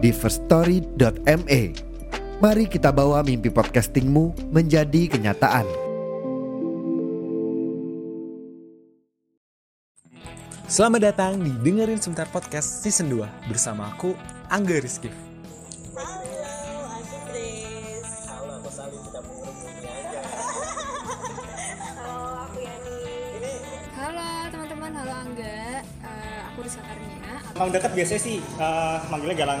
di firststory.me. Mari kita bawa mimpi podcastingmu menjadi kenyataan. Selamat datang di Dengerin Sebentar Podcast Season 2 bersama aku, Angga Rizky. Halo, aku Grace. Halo, aku Sali, kita menghubungi aja. Halo, aku Yani. Ini Halo teman-teman, halo Angga. Eh, aku Risa Karnia. emang dekat biasanya sih eh, manggilnya galang.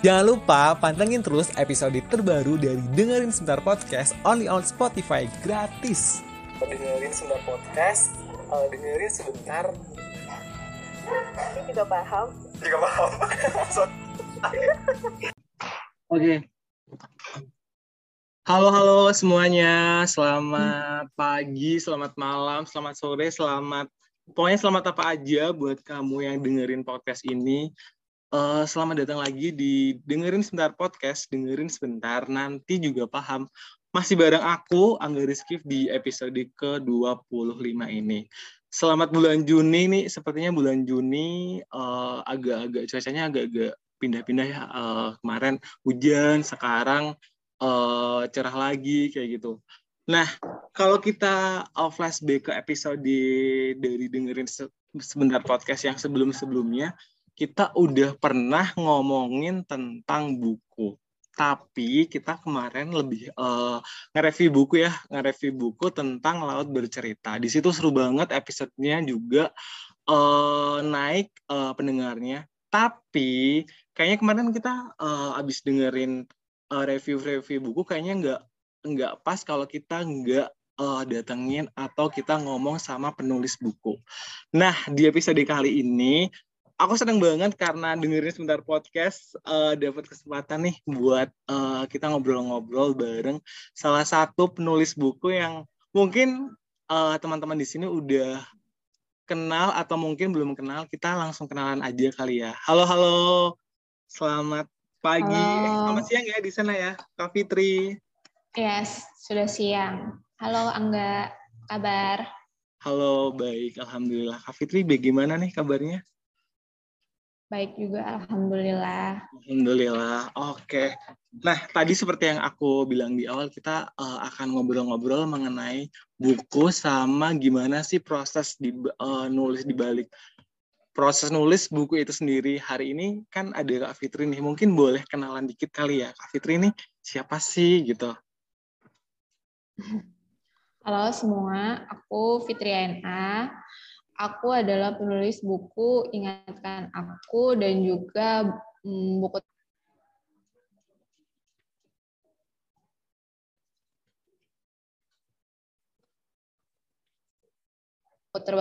Jangan lupa pantengin terus episode terbaru dari Dengerin Sebentar Podcast only on Spotify gratis. Dengerin sebentar podcast, eh, dengerin sebentar. Ini juga paham. juga paham Oke. Halo halo semuanya, selamat pagi, selamat malam, selamat sore, selamat pokoknya selamat apa aja buat kamu yang dengerin podcast ini. Eh, selamat datang lagi di dengerin sebentar podcast, dengerin sebentar, nanti juga paham. Masih bareng aku, Angga Rizky di episode ke-25 ini. Selamat bulan Juni nih, sepertinya bulan Juni eh, agak-agak cuacanya agak-agak pindah-pindah ya. Eh, kemarin hujan, sekarang eh, cerah lagi kayak gitu. Nah, kalau kita uh, flashback ke episode dari dengerin se- sebentar podcast yang sebelum-sebelumnya, kita udah pernah ngomongin tentang buku. Tapi kita kemarin lebih eh, nge-review buku ya, nge-review buku tentang Laut Bercerita. Di situ seru banget episodenya juga eh, naik eh, pendengarnya. Tapi kayaknya kemarin kita eh, abis dengerin eh, review-review buku kayaknya nggak nggak pas kalau kita nggak eh, datengin atau kita ngomong sama penulis buku. Nah di episode kali ini aku seneng banget karena dengerin sebentar podcast eh, dapat kesempatan nih buat eh, kita ngobrol-ngobrol bareng salah satu penulis buku yang mungkin eh, teman-teman di sini udah kenal atau mungkin belum kenal kita langsung kenalan aja kali ya. Halo halo, selamat pagi, Eh, Halo. selamat siang ya di sana ya, Kak Fitri. Yes, sudah siang. Halo Angga, kabar? Halo, baik, alhamdulillah. Kak Fitri, bagaimana nih kabarnya? Baik juga, Alhamdulillah. Alhamdulillah. Oke. Nah, tadi seperti yang aku bilang di awal, kita eh, akan ngobrol-ngobrol mengenai buku sama gimana sih proses di eh, nulis di balik proses nulis buku itu sendiri. Hari ini kan ada Kak Fitri nih. Mungkin boleh kenalan dikit kali ya. Kak Fitri nih siapa sih gitu? Halo semua, aku Fitri NA. Aku adalah penulis buku Ingatkan Aku dan juga mm, buku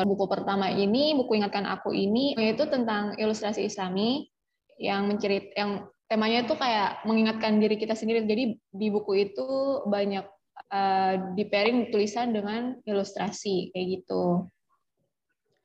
buku pertama ini, buku Ingatkan Aku ini, itu tentang ilustrasi Islami yang mencerit yang temanya itu kayak mengingatkan diri kita sendiri. Jadi di buku itu banyak eh, di pairing tulisan dengan ilustrasi kayak gitu.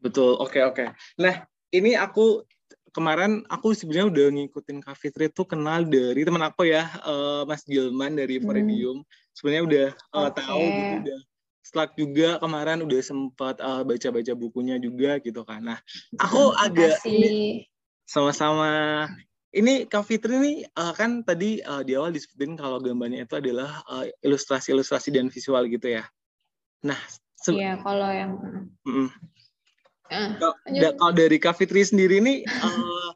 Betul, oke oke. Nah, ini aku kemarin aku sebenarnya udah ngikutin Kak Fitri tuh kenal dari teman aku ya, eh, Mas Gilman dari Hmm. Poridium. Sebenarnya udah eh, Oke. tahu gitu, udah Slack juga kemarin udah sempat eh, baca-baca bukunya juga gitu kan. Nah, aku agak ini sama-sama ini Kak Fitri nih eh, kan tadi eh, di awal disebutin kalau gambarnya itu adalah eh, ilustrasi-ilustrasi dan visual gitu ya. Nah, se- ya kalau yang mm, eh, Kalau dari Kak Fitri sendiri nih eh,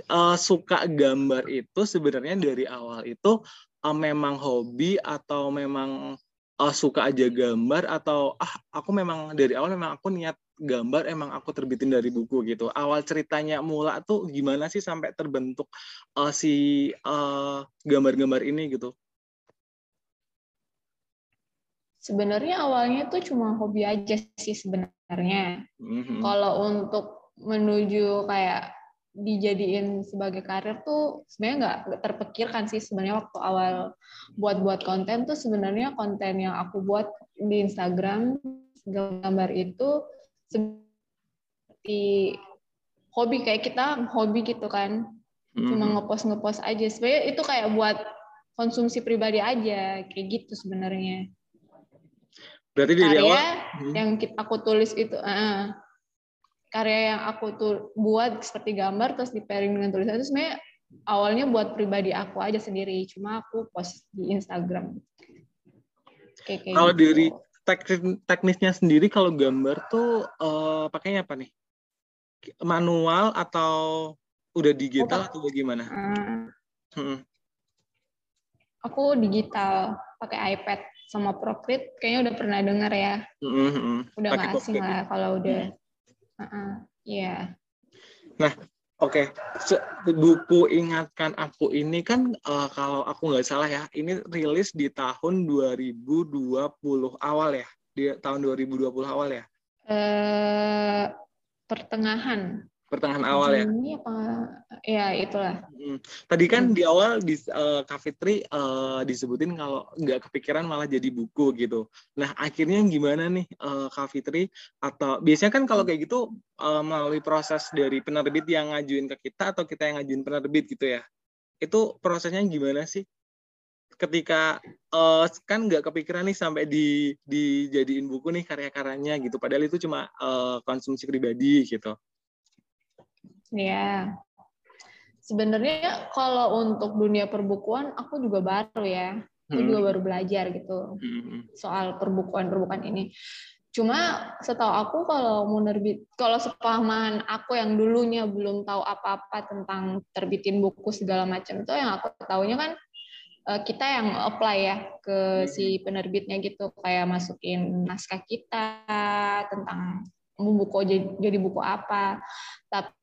eh, suka gambar itu sebenarnya dari awal itu eh, memang hobi atau memang uh, suka aja gambar atau ah aku memang dari awal memang aku niat gambar emang aku terbitin dari buku gitu. Awal ceritanya mula tuh gimana sih sampai terbentuk uh, si gambar gambar-gambar ini gitu? Sebenarnya awalnya tuh cuma hobi aja sih sebenarnya. Mm-hmm. Kalau untuk menuju kayak dijadiin sebagai karir tuh sebenarnya nggak terpikirkan sih sebenarnya waktu awal buat-buat konten tuh sebenarnya konten yang aku buat di Instagram gambar itu seperti hobi kayak kita hobi gitu kan cuma hmm. ngepost ngepost aja sebenarnya itu kayak buat konsumsi pribadi aja kayak gitu sebenarnya berarti dari karya awal hmm. yang aku tulis itu uh, karya yang aku tuh buat seperti gambar terus di pairing dengan tulisan itu sebenarnya awalnya buat pribadi aku aja sendiri. Cuma aku post di Instagram. Kayak, kayak kalau gitu. dari teknis teknisnya sendiri kalau gambar tuh uh, pakainya apa nih? Manual atau udah digital oh, atau bagaimana? uh, hmm. aku digital pakai iPad sama Procreate kayaknya udah pernah dengar ya mm -hmm. udah nggak asing lah kalau udah Uh-uh. Iya. Nah, oke. Okay. Buku Ingatkan Aku ini kan uh, kalau aku nggak salah ya, ini rilis di tahun 2020 awal ya, di tahun 2020 awal ya. Uh, pertengahan pertengahan awal ya. Ini apa? Ya itulah. Tadi kan hmm. di awal di uh, Kafitri uh, disebutin kalau nggak kepikiran malah jadi buku gitu. Nah akhirnya gimana nih uh, Kafitri? Atau biasanya kan kalau kayak gitu uh, melalui proses dari penerbit yang ngajuin ke kita atau kita yang ngajuin penerbit gitu ya? Itu prosesnya gimana sih? Ketika uh, kan nggak kepikiran nih sampai di dijadiin buku nih karya-karyanya gitu. Padahal itu cuma uh, konsumsi pribadi gitu. Ya. Sebenarnya kalau untuk dunia perbukuan aku juga baru ya. Aku hmm. juga baru belajar gitu hmm. soal perbukuan-perbukuan ini. Cuma setahu aku kalau mau nerbit, kalau sepahaman aku yang dulunya belum tahu apa-apa tentang terbitin buku segala macam itu yang aku tahunya kan eh, kita yang apply ya ke si hmm. penerbitnya gitu kayak masukin naskah kita tentang buku jadi, jadi buku apa. Tapi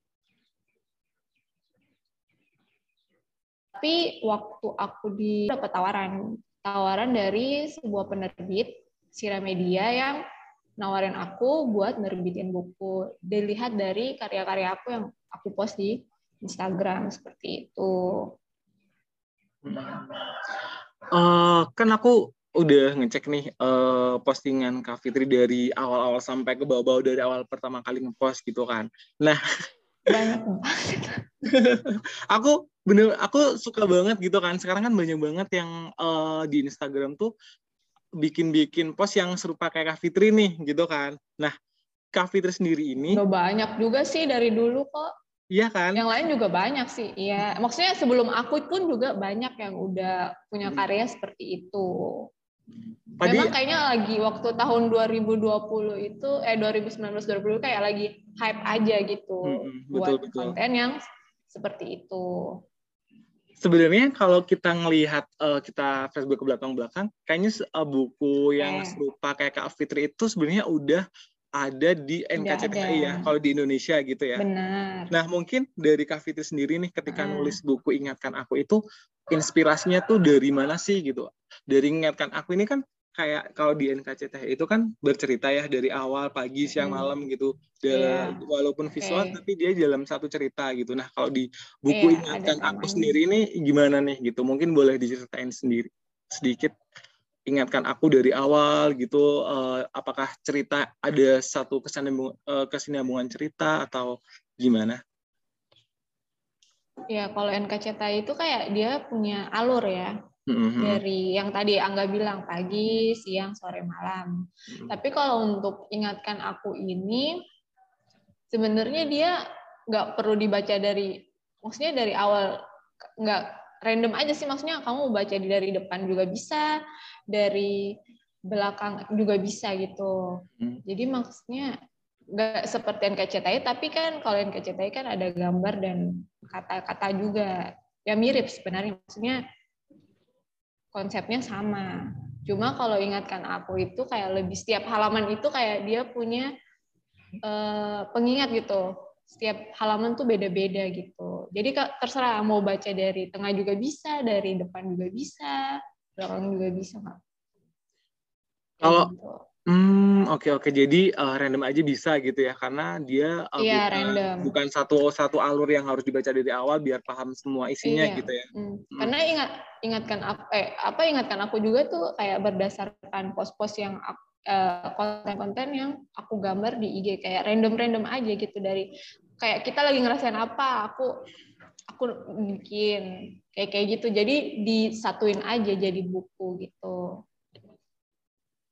Tapi waktu aku di dapat tawaran, tawaran dari sebuah penerbit Sira Media yang nawarin aku buat nerbitin buku. Dilihat dari karya-karya aku yang aku post di Instagram seperti itu. Uh, kan aku udah ngecek nih uh, postingan Kak Fitri dari awal-awal sampai ke bawah-bawah dari awal pertama kali ngepost gitu kan. Nah, banyak banget. aku bener aku suka banget gitu kan sekarang kan banyak banget yang uh, di Instagram tuh bikin-bikin post yang serupa kayak Kak Fitri nih gitu kan nah Kak Fitri sendiri ini udah banyak juga sih dari dulu kok Iya kan? Yang lain juga banyak sih. Iya. Maksudnya sebelum aku pun juga banyak yang udah punya karya seperti itu. Tadi, Memang kayaknya lagi waktu tahun 2020 itu eh 2019 2020 kayak lagi hype aja gitu hmm, betul, buat betul. konten yang seperti itu sebenarnya kalau kita ngelihat uh, kita Facebook ke belakang-belakang, kayaknya uh, buku yang eh. serupa kayak Kak Fitri itu sebenarnya udah ada di NKCTHI ya, kalau di Indonesia gitu ya. Benar. Nah mungkin dari Kak Fitri sendiri nih ketika ah. nulis buku Ingatkan Aku itu inspirasinya tuh dari mana sih gitu? Dari Ingatkan Aku ini kan kayak kalau di NKCTH itu kan bercerita ya dari awal pagi siang hmm. malam gitu yeah. walaupun visual okay. tapi dia dalam satu cerita gitu nah kalau di buku yeah, ingatkan aku sendiri ini gimana nih gitu mungkin boleh diceritain sendiri sedikit ingatkan aku dari awal gitu uh, apakah cerita ada satu kesinambungan, uh, kesinambungan cerita atau gimana Ya, kalau NKCTI itu kayak dia punya alur ya hmm Dari yang tadi Angga bilang pagi, siang, sore, malam. Mm-hmm. Tapi kalau untuk ingatkan aku ini, sebenarnya dia nggak perlu dibaca dari, maksudnya dari awal nggak random aja sih. Maksudnya kamu baca dari depan juga bisa, dari belakang juga bisa gitu. Mm-hmm. Jadi maksudnya nggak seperti NKCTI, tapi kan kalau NKCTI kan ada gambar dan kata-kata juga. Ya mirip sebenarnya. Maksudnya konsepnya sama. Cuma kalau ingatkan aku itu kayak lebih setiap halaman itu kayak dia punya eh, pengingat gitu. Setiap halaman tuh beda-beda gitu. Jadi terserah mau baca dari tengah juga bisa, dari depan juga bisa, belakang juga bisa Kak. Kalau- gitu. Hmm, oke oke. Jadi eh, random aja bisa gitu ya, karena dia eh, Iya, bukan, random. bukan satu satu alur yang harus dibaca dari awal biar paham semua isinya Iya. gitu ya. Hmm. Karena ingat ingatkan aku eh apa ingatkan aku juga tuh kayak berdasarkan post-post yang ak- eh, konten-konten yang aku gambar di IG kayak random-random aja gitu dari kayak kita lagi ngerasain apa aku aku bikin kayak kayak gitu jadi disatuin aja jadi buku gitu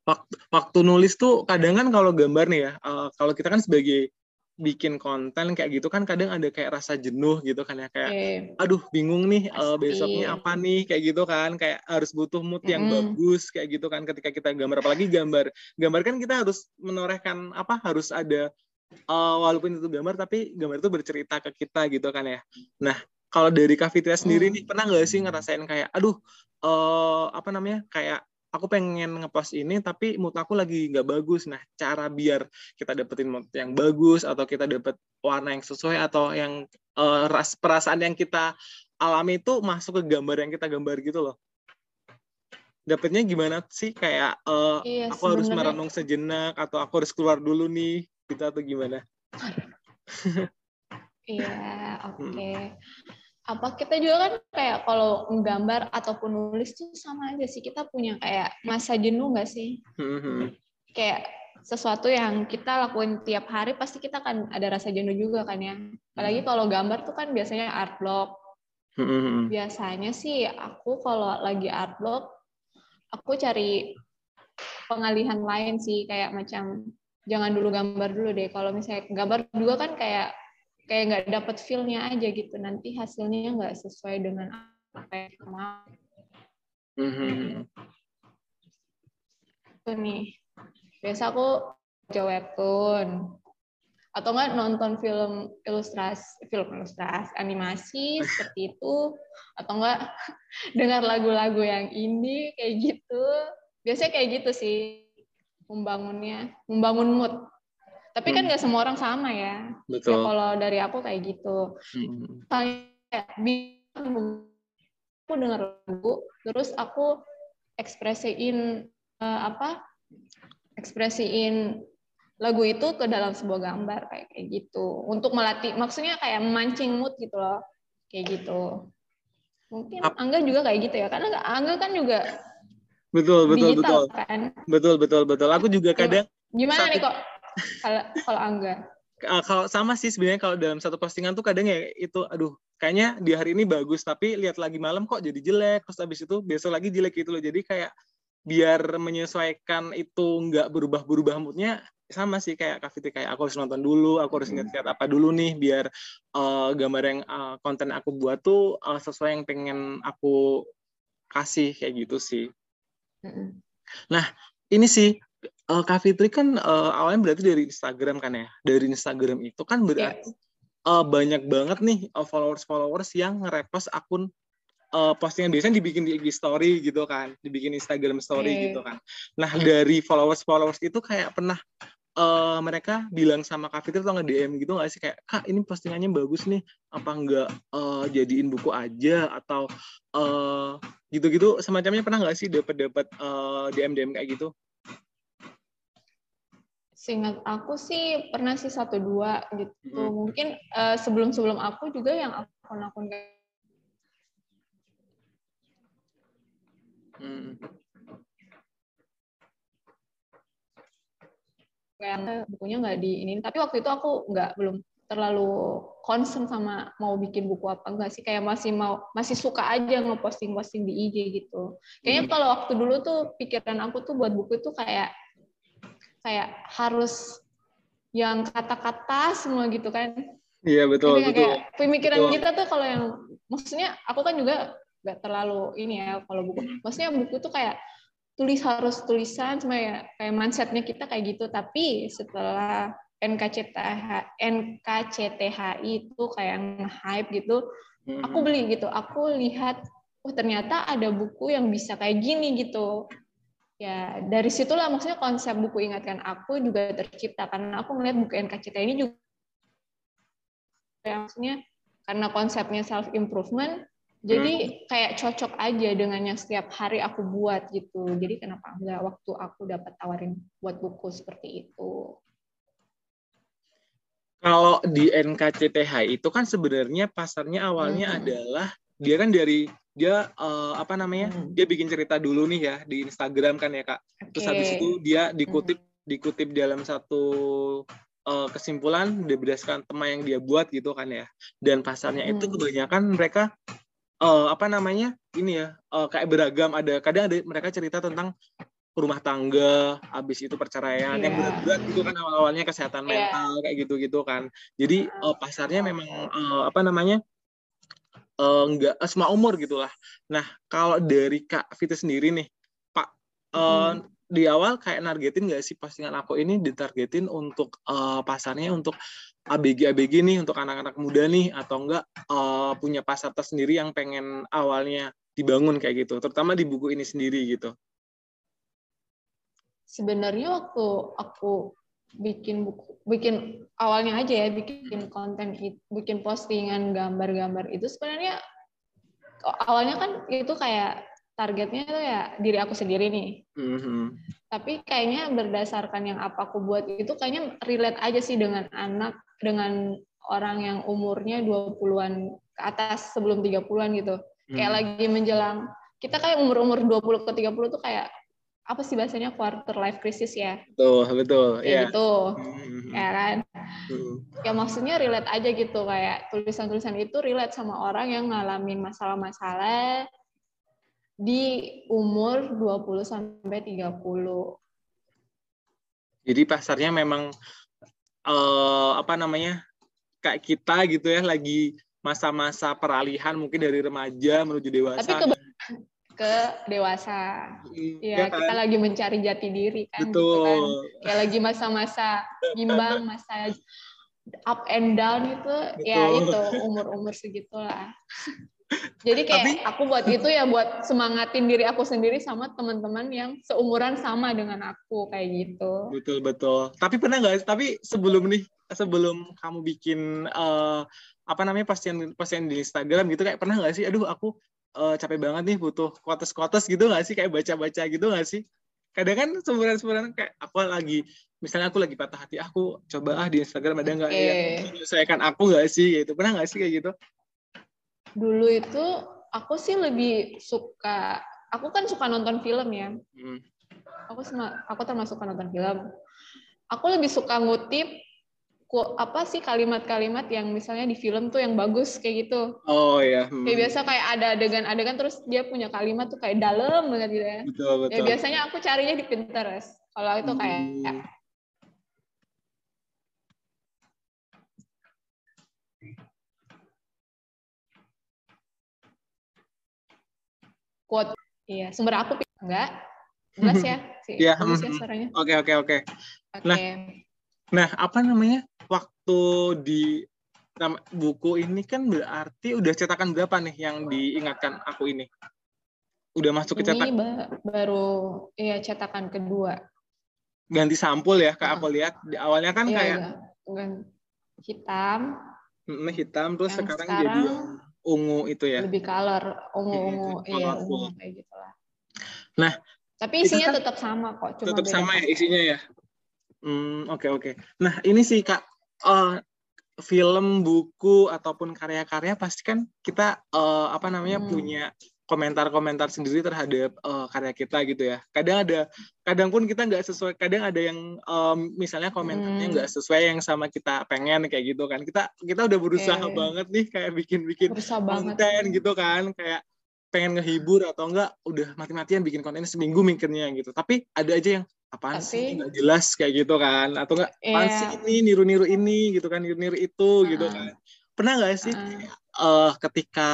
Waktu, waktu nulis tuh kadang kan kalau gambar nih ya, eh, kalau kita kan sebagai bikin konten kayak gitu kan kadang ada kayak rasa jenuh gitu kan ya kayak Oke. aduh bingung nih Pasti. besoknya apa nih kayak gitu kan kayak harus butuh mood yang Mm-mm. bagus kayak gitu kan ketika kita gambar apalagi gambar gambar kan kita harus menorehkan apa harus ada eh, walaupun itu gambar tapi gambar itu bercerita ke kita gitu kan ya nah kalau dari Kak Fitria sendiri Mm. nih pernah nggak sih ngerasain kayak aduh eh apa namanya kayak aku pengen ngepost ini tapi mood aku lagi nggak bagus. Nah cara biar kita dapetin mood yang bagus atau kita dapet warna yang sesuai atau yang eh, ras perasaan yang kita alami itu masuk ke gambar yang kita gambar gitu loh. Dapetnya gimana sih? Kayak eh, iya aku harus merenung sejenak atau aku harus keluar dulu nih gitu atau gimana? Iya oke apa kita juga kan kayak kalau menggambar ataupun nulis tuh sama aja sih kita punya kayak masa jenuh nggak sih Hmm, kayak sesuatu yang kita lakuin tiap hari pasti kita kan ada rasa jenuh juga kan ya. Apalagi kalau gambar tuh kan biasanya art block. Hmm, Biasanya sih aku kalau lagi art block aku cari pengalihan lain sih kayak macam jangan dulu gambar dulu deh. Kalau misalnya gambar juga kan kayak kayak nggak dapet feel-nya aja gitu. Nanti hasilnya nggak sesuai dengan apa yang kita mau hmm, Tuh nih. Biasa aku baca webtoon. Atau enggak nonton film ilustrasi, film ilustrasi, animasi seperti itu. Atau enggak dengar lagu-lagu yang indie kayak gitu. Biasanya kayak gitu sih membangunnya, membangun mood. Tapi kan Hmm. nggak semua orang sama ya. Ya betul kalau dari aku kayak gitu. Hmm, aku dengar lagu, terus aku ekspresiin eh, apa? Ekspresiin lagu itu ke dalam sebuah gambar kayak kayak gitu. Untuk melatih, maksudnya kayak memancing mood gitu loh, kayak gitu. Mungkin Ap- Angga juga kayak gitu ya, karena Angga kan juga betul betul digital betul kan. betul betul betul aku juga Gimana? kadang Gimana nih kok kalau kalau Angga? Uh, kalau sama sih sebenarnya kalau dalam satu postingan tuh kadang ya itu aduh kayaknya di hari ini bagus tapi lihat lagi malam kok jadi jelek terus habis itu besok lagi jelek gitu loh jadi kayak biar menyesuaikan itu nggak berubah-berubah moodnya sama sih kayak Kak Fitri kayak aku harus nonton dulu aku harus lihat apa dulu nih biar uh, gambar yang uh, konten aku buat tuh uh, sesuai yang pengen aku kasih kayak gitu sih Mm-mm. ini sih eh, Kak Fitri kan eh, awalnya berarti dari Instagram kan ya. Dari Instagram itu kan berarti eh, banyak banget nih eh, followers-followers yang nge-repost akun eh, postingan biasanya dibikin di IG story gitu kan, dibikin Instagram story Oke. gitu kan. Nah, dari followers-followers itu kayak pernah eh, mereka bilang sama Kak Fitri atau nge-DM gitu nggak sih kayak Kak ini postingannya bagus nih apa enggak eh, jadiin buku aja atau eh, gitu-gitu semacamnya pernah nggak sih dapat dapat DM DM kayak gitu? Seingat aku sih pernah sih satu dua gitu. Hmm. Mungkin eh, sebelum-sebelum aku juga yang akun-akun Hmm. kayak bukunya nggak di ini. Tapi waktu itu aku nggak belum terlalu concern sama mau bikin buku apa enggak sih kayak masih mau masih suka aja ngeposting-posting di IG gitu. Kayaknya Hmm. kalau waktu dulu tuh pikiran aku tuh buat buku itu kayak kayak harus yang kata-kata semua gitu kan. Iya betul Tapi betul. kayak pemikiran Betul. kita tuh kalau yang maksudnya aku kan juga nggak terlalu ini ya kalau buku. Maksudnya buku tuh kayak tulis harus tulisan sama ya kayak mindsetnya kita kayak gitu. Tapi setelah NKCTH NKCTHI itu kayak hype gitu, Hmm. aku beli gitu. Aku lihat oh ternyata ada buku yang bisa kayak gini gitu. Ya dari situlah maksudnya konsep buku ingatkan aku juga tercipta karena aku ngeliat buku NKCT ini juga ya, maksudnya karena konsepnya self improvement jadi Hmm. kayak cocok aja dengan yang setiap hari aku buat gitu jadi kenapa enggak waktu aku dapat tawarin buat buku seperti itu Kalau di NKCTH itu kan sebenarnya pasarnya awalnya Hmm. adalah dia kan dari dia eh, apa namanya? Hmm. Dia bikin cerita dulu nih ya di Instagram kan ya, Kak. Terus habis itu dia dikutip dikutip dalam satu eh, kesimpulan dia berdasarkan tema yang dia buat gitu kan ya. Dan pasarnya itu Hmm. kebanyakan mereka eh, apa namanya? Ini ya, eh, kayak beragam ada kadang ada mereka cerita tentang rumah tangga, habis itu perceraian, yang Iya. berat-berat gitu kan awal-awalnya kesehatan Iya. mental kayak gitu-gitu kan. Jadi eh, pasarnya memang eh, apa namanya? Eh, enggak eh, semua umur gitulah. Nah, kalau dari Kak Vita sendiri nih, Pak eh, Hmm. di awal kayak nargetin nggak sih postingan aku ini ditargetin untuk eh, pasarnya untuk ABG-ABG nih untuk anak-anak muda nih atau enggak eh, punya pasar tersendiri yang pengen awalnya dibangun kayak gitu, terutama di buku ini sendiri gitu. sebenarnya waktu aku bikin buku bikin awalnya aja ya bikin konten bikin postingan gambar-gambar itu sebenarnya awalnya kan itu kayak targetnya itu ya diri aku sendiri nih Mhm. tapi kayaknya berdasarkan yang apa aku buat itu kayaknya relate aja sih dengan anak dengan orang yang umurnya 20-an ke atas sebelum 30-an gitu kayak Hmm. lagi menjelang kita kayak umur-umur 20 ke 30 tuh kayak apa sih bahasanya quarter life crisis ya Betul, betul. ya. gitu Mhm. ya kan Mhm. ya maksudnya relate aja gitu kayak tulisan-tulisan itu relate sama orang yang ngalamin masalah-masalah di umur 20 sampai 30 Jadi pasarnya memang eh, apa namanya kayak kita gitu ya lagi masa-masa peralihan mungkin dari remaja menuju dewasa. tapi ke dewasa Hmm, ya kan? kita lagi mencari jati diri kan gitu Betul. kan kayak lagi masa-masa bimbang masa up and down itu ya itu umur-umur segitulah jadi kayak Tapi- aku buat itu ya buat semangatin diri aku sendiri sama teman-teman yang seumuran sama dengan aku kayak gitu Betul betul. Tapi pernah nggak? Tapi sebelum nih, sebelum kamu bikin eh, apa namanya postingan postingan di Instagram gitu kayak pernah nggak sih? Aduh aku eh, capek banget nih butuh quotes-quotes gitu nggak sih? Kayak baca-baca gitu nggak sih? Kadang kan sebulan-sebulan kayak aku lagi misalnya aku lagi patah hati aku coba ah di Instagram ada nggak Oke. yang menyelesaikan aku nggak sih gitu pernah nggak sih kayak gitu dulu itu aku sih lebih suka aku kan suka nonton film ya Hmm. aku sama aku termasuk nonton film aku lebih suka ngutip apa sih kalimat-kalimat yang misalnya di film tuh yang bagus kayak gitu. Oh ya hmm. kayak biasa kayak ada adegan-adegan terus dia punya kalimat tuh kayak dalam banget gitu ya. Betul ya betul. biasanya aku carinya di Pinterest. Kalau itu kayak Hmm. quote. Iya sumber aku enggak. Jelas ya sih Iya, ya hmm. suaranya. Oke oke oke. Oke. Nah, Nah, apa namanya? Waktu di nama- buku ini kan berarti udah cetakan berapa nih yang diingatkan aku ini? Udah masuk ke ini cetak ba- baru ya cetakan kedua ganti sampul ya, Kak aku lihat. Di awalnya kan Iya, kayak iya. Hitam hitam terus Yang sekarang, sekarang jadi ungu itu ya. lebih color ungu-ungu iya ungu kayak gitu lah Nah, tapi isinya kan tetap sama kok cuma Tetap beda sama ya isinya ya. Hmm, oke oke. Nah, ini sih Kak eh, film, buku ataupun karya-karya pasti kan kita eh, apa namanya Hmm. punya komentar-komentar sendiri terhadap eh, karya kita gitu ya. Kadang ada, kadang pun kita nggak sesuai. Kadang ada yang em, misalnya komentarnya Hmm. nggak sesuai yang sama kita pengen kayak gitu kan. Kita kita udah berusaha Oke. banget nih kayak bikin-bikin berusaha banget konten gitu kan kayak pengen ngehibur atau enggak udah mati-matian bikin konten seminggu mikirnya gitu tapi ada aja yang apaan sih Tapi- nggak jelas kayak gitu kan atau enggak apaan Iya. sih ini niru-niru ini gitu kan niru-niru itu gitu Ah. kan pernah nggak sih Ah. eh ketika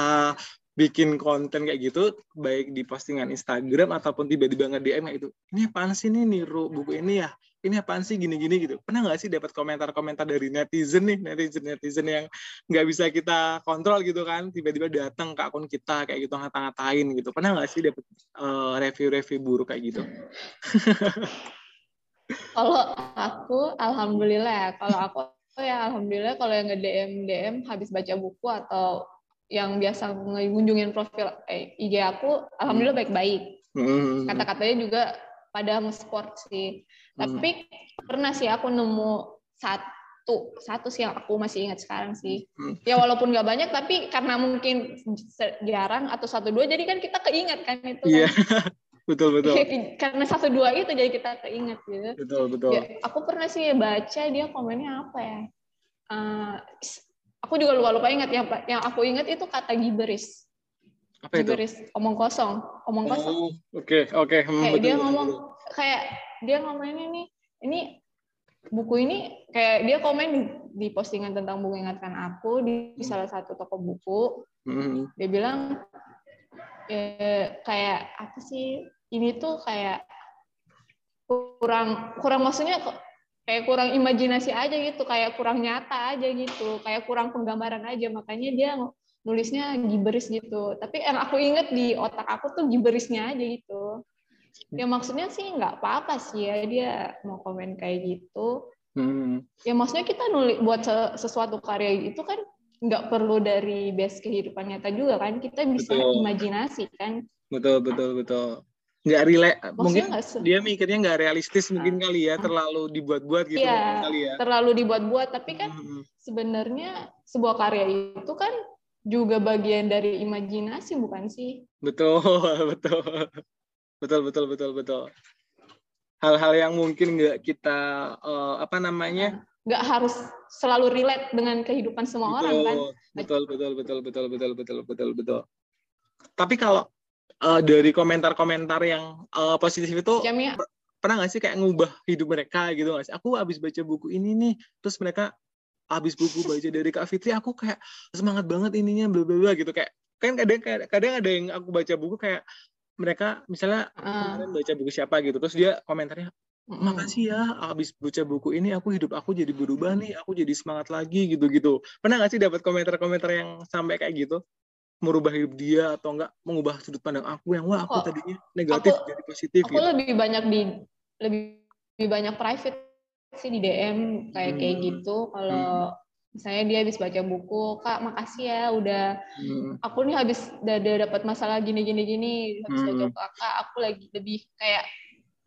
bikin konten kayak gitu baik di postingan Instagram ataupun tiba-tiba nge-DM kayak gitu ini apaan sih ini niru buku ini ya ini apaan sih? Gini-gini gitu. Pernah nggak sih dapat komentar-komentar dari netizen nih netizen netizen yang nggak bisa kita kontrol gitu kan? Tiba-tiba datang ke akun kita kayak gitu ngata-ngatain gitu. Pernah nggak sih dapat uh, review-review buruk kayak gitu? Kalau aku alhamdulillah ya. Kalau aku ya alhamdulillah kalau yang nge DM habis baca buku atau yang biasa ngunjungin profil eh, IG aku alhamdulillah baik-baik. Hmm. kata-katanya juga pada nge-sport sih tapi hmm. pernah sih aku nemu satu satu sih yang aku masih ingat sekarang sih hmm. ya walaupun nggak banyak tapi karena mungkin jarang atau satu dua jadi kan kita keinget kan itu yeah. kan betul betul karena satu dua itu jadi kita keinget gitu betul betul ya, aku pernah sih baca dia komennya apa ya uh, aku juga lupa lupa ingat yang yang aku ingat itu kata giberis apa itu? Giberis, omong kosong, omong kosong. Oke, oh, oke. Okay, okay. Hmm, kayak betul, dia ngomong betul. kayak dia ngomongnya nih, ini buku ini kayak dia komen di, di postingan tentang buku ingatkan aku di, di salah satu toko buku. Mm-hmm. Dia bilang eh, kayak apa sih? Ini tuh kayak kurang kurang maksudnya kayak kurang imajinasi aja gitu, kayak kurang nyata aja gitu, kayak kurang penggambaran aja. Makanya dia nulisnya giberis gitu. Tapi yang aku inget di otak aku tuh giberisnya aja gitu. Ya maksudnya sih nggak apa-apa sih ya dia mau komen kayak gitu. Hmm. Ya maksudnya kita nulis buat sesuatu karya itu kan nggak perlu dari base kehidupan nyata juga kan. Kita bisa betul. imajinasi kan. Betul betul betul. Nggak relate. Mungkin gak dia mikirnya nggak realistis mungkin kali ya, terlalu dibuat-buat gitu ya, kali ya. Terlalu dibuat-buat. Tapi kan hmm. sebenarnya sebuah karya itu kan juga bagian dari imajinasi bukan sih? Betul, betul. Betul, betul, betul, betul. Hal-hal yang mungkin nggak kita uh, apa namanya? nggak harus selalu relate dengan kehidupan semua betul, orang kan? Betul, betul, betul, betul, betul, betul, betul, betul. Tapi kalau uh, dari komentar-komentar yang uh, positif itu Jamia. pernah nggak sih kayak ngubah hidup mereka gitu nggak sih? Aku habis baca buku ini nih, terus mereka habis buku baca dari Kak Fitri aku kayak semangat banget ininya bla bla bla gitu kayak kan kadang kadang ada yang aku baca buku kayak mereka misalnya uh. kemarin baca buku siapa gitu terus dia komentarnya makasih ya habis baca buku ini aku hidup aku jadi berubah nih aku jadi semangat lagi gitu gitu pernah nggak sih dapat komentar-komentar yang sampai kayak gitu merubah hidup dia atau enggak mengubah sudut pandang aku yang wah aku oh, tadinya negatif aku, jadi positif aku gitu. lebih banyak di lebih, lebih banyak private sih di DM kayak hmm. kayak gitu kalau hmm. Misalnya dia habis baca buku kak makasih ya udah hmm. aku nih habis udah, dapat masalah gini gini gini habis hmm. baca kakak aku lagi lebih kayak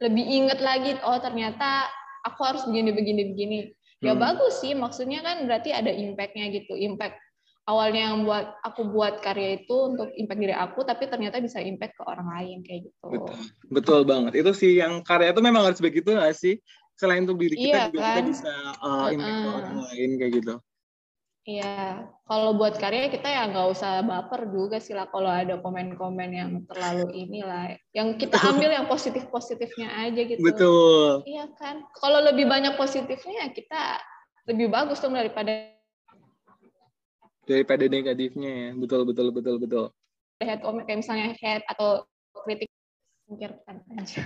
lebih inget lagi oh ternyata aku harus begini begini begini ya hmm. bagus sih maksudnya kan berarti ada impactnya gitu impact awalnya yang buat aku buat karya itu untuk impact diri aku tapi ternyata bisa impact ke orang lain kayak gitu betul, betul banget itu sih yang karya itu memang harus begitu nggak sih selain untuk diri kita iya, juga kan? kita bisa uh, impact uh, orang lain kayak gitu. Iya, kalau buat karya kita ya nggak usah baper juga sih lah kalau ada komen-komen yang terlalu inilah. Yang kita ambil yang positif-positifnya aja gitu. Betul. Iya kan. Kalau lebih banyak positifnya ya kita lebih bagus dong daripada daripada negatifnya ya. Betul betul betul betul. Head comment kayak misalnya head atau kritik pikirkan aja.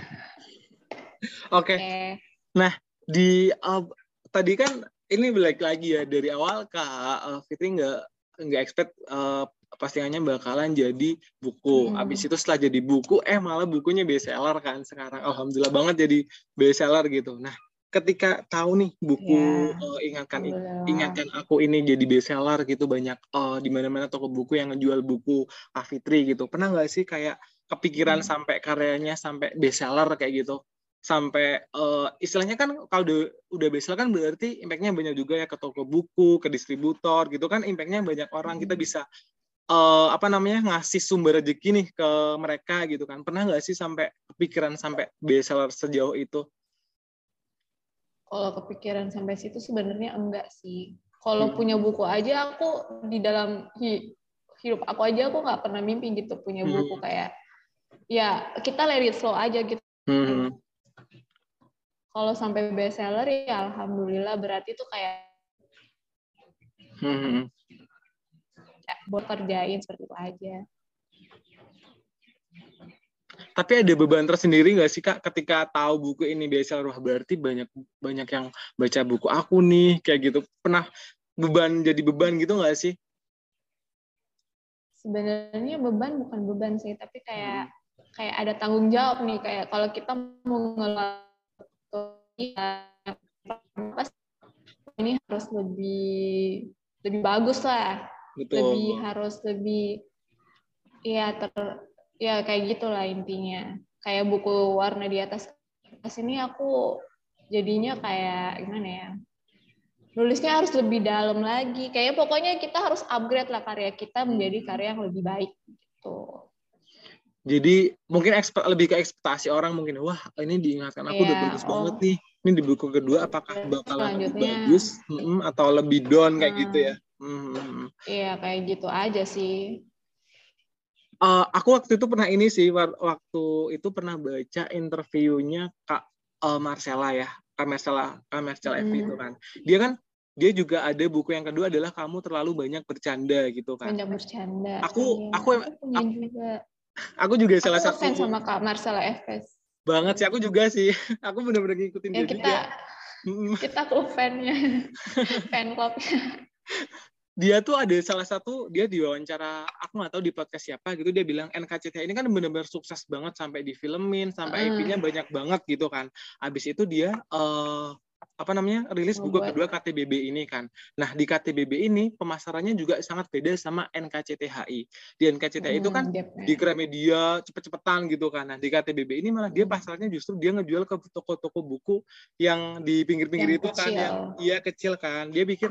Oke. Okay. Okay. Nah, di uh, tadi kan ini balik lagi ya dari awal Kak uh, Fitri nggak nggak expect uh, postingannya bakalan jadi buku. Hmm. Habis itu setelah jadi buku, eh malah bukunya bestseller kan sekarang. Alhamdulillah banget jadi bestseller gitu. Nah, ketika tahu nih buku yeah. uh, ingatkan ingatkan aku ini jadi bestseller gitu banyak uh, di mana-mana toko buku yang ngejual buku Kak Fitri gitu. Pernah nggak sih kayak kepikiran hmm. sampai karyanya sampai bestseller kayak gitu? Sampai uh, istilahnya kan kalau udah udah besar kan berarti impactnya banyak juga ya ke toko buku, ke distributor gitu kan impactnya banyak orang kita hmm. bisa uh, apa namanya ngasih sumber rezeki nih ke mereka gitu kan pernah nggak sih sampai kepikiran sampai bestseller sejauh itu? Kalau kepikiran sampai situ sebenarnya enggak sih. Kalau hmm. punya buku aja aku di dalam hidup aku aja aku nggak pernah mimpi gitu punya buku hmm. kayak ya kita let it slow aja gitu. Hmm kalau sampai best seller ya alhamdulillah berarti itu kayak hmm. ya, buat kerjain seperti itu aja. tapi ada beban tersendiri nggak sih kak? Ketika tahu buku ini bestseller wah berarti banyak banyak yang baca buku aku nih kayak gitu. Pernah beban jadi beban gitu nggak sih? Sebenarnya beban bukan beban sih tapi kayak kayak ada tanggung jawab nih. Kayak kalau kita mau ngelakuin ini harus lebih lebih bagus lah. Betul. Lebih harus lebih ya ter ya kayak gitulah intinya. Kayak buku warna di atas kertas ini aku jadinya kayak gimana ya nulisnya harus lebih dalam lagi. Kayak pokoknya kita harus upgrade lah karya kita menjadi karya yang lebih baik gitu jadi mungkin ekspe- lebih ke ekspektasi orang mungkin wah ini diingatkan aku udah Iya, bagus oh. banget nih. Ini di buku kedua apakah bakalan lebih bagus? Mm-mm, atau lebih down kayak Hmm. gitu ya. Hmm. iya kayak gitu aja sih. Eh, aku waktu itu pernah ini sih wa- waktu itu pernah baca interviewnya kak eh, Marcella ya kak Marcella kak Marcella Hmm. itu kan. Dia kan dia juga ada buku yang kedua adalah kamu terlalu banyak bercanda gitu kan. Banyak bercanda. Aku- Iya, aku- punya juga aku juga salah aku satu. fans sama kak Marcella Efes. Banget sih aku juga sih. Aku bener-bener ngikutin ya dia kita juga kita klub fannya. Fan clubnya dia tuh ada salah satu dia diwawancara aku nggak tahu di podcast siapa gitu dia bilang NKCTH ini kan benar-benar sukses banget sampai difilmin sampai Mm. IP-nya banyak banget gitu kan. Abis itu dia eh apa namanya rilis buku kedua KTBB ini kan nah di KTBB ini pemasarannya juga sangat beda sama NKCTHI di NKCTHI itu kan Hmm, Jep, di Gramedia cepet-cepetan gitu kan. Nah di KTBB ini malah dia Hmm. pasarnya justru dia ngejual ke toko-toko buku yang di pinggir-pinggir itu kan kecil. yang iya kecil kan. Dia pikir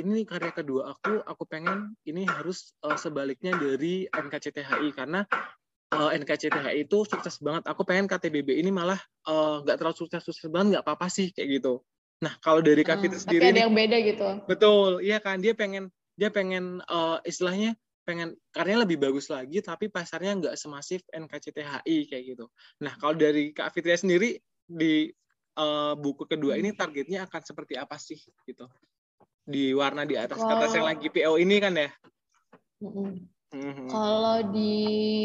ini karya kedua aku, aku pengen ini harus eh, sebaliknya dari NKCTHI karena eh, NKCTHI itu sukses banget. Aku pengen KTBB ini malah eh, nggak terlalu sukses-sukses banget, nggak apa-apa sih kayak gitu. Nah kalau dari Kak Hmm, Fitri tapi sendiri ada nih, yang beda gitu Betul, iya kan dia pengen dia pengen eh, istilahnya pengen karyanya lebih bagus lagi tapi pasarnya nggak semasif NKCTHI kayak gitu. Nah kalau dari Kak Fitria sendiri di eh, buku kedua ini targetnya akan seperti apa sih gitu? Di warna di atas kertas yang lagi PO ini kan ya? Mm-mm. Mhm. Kalau di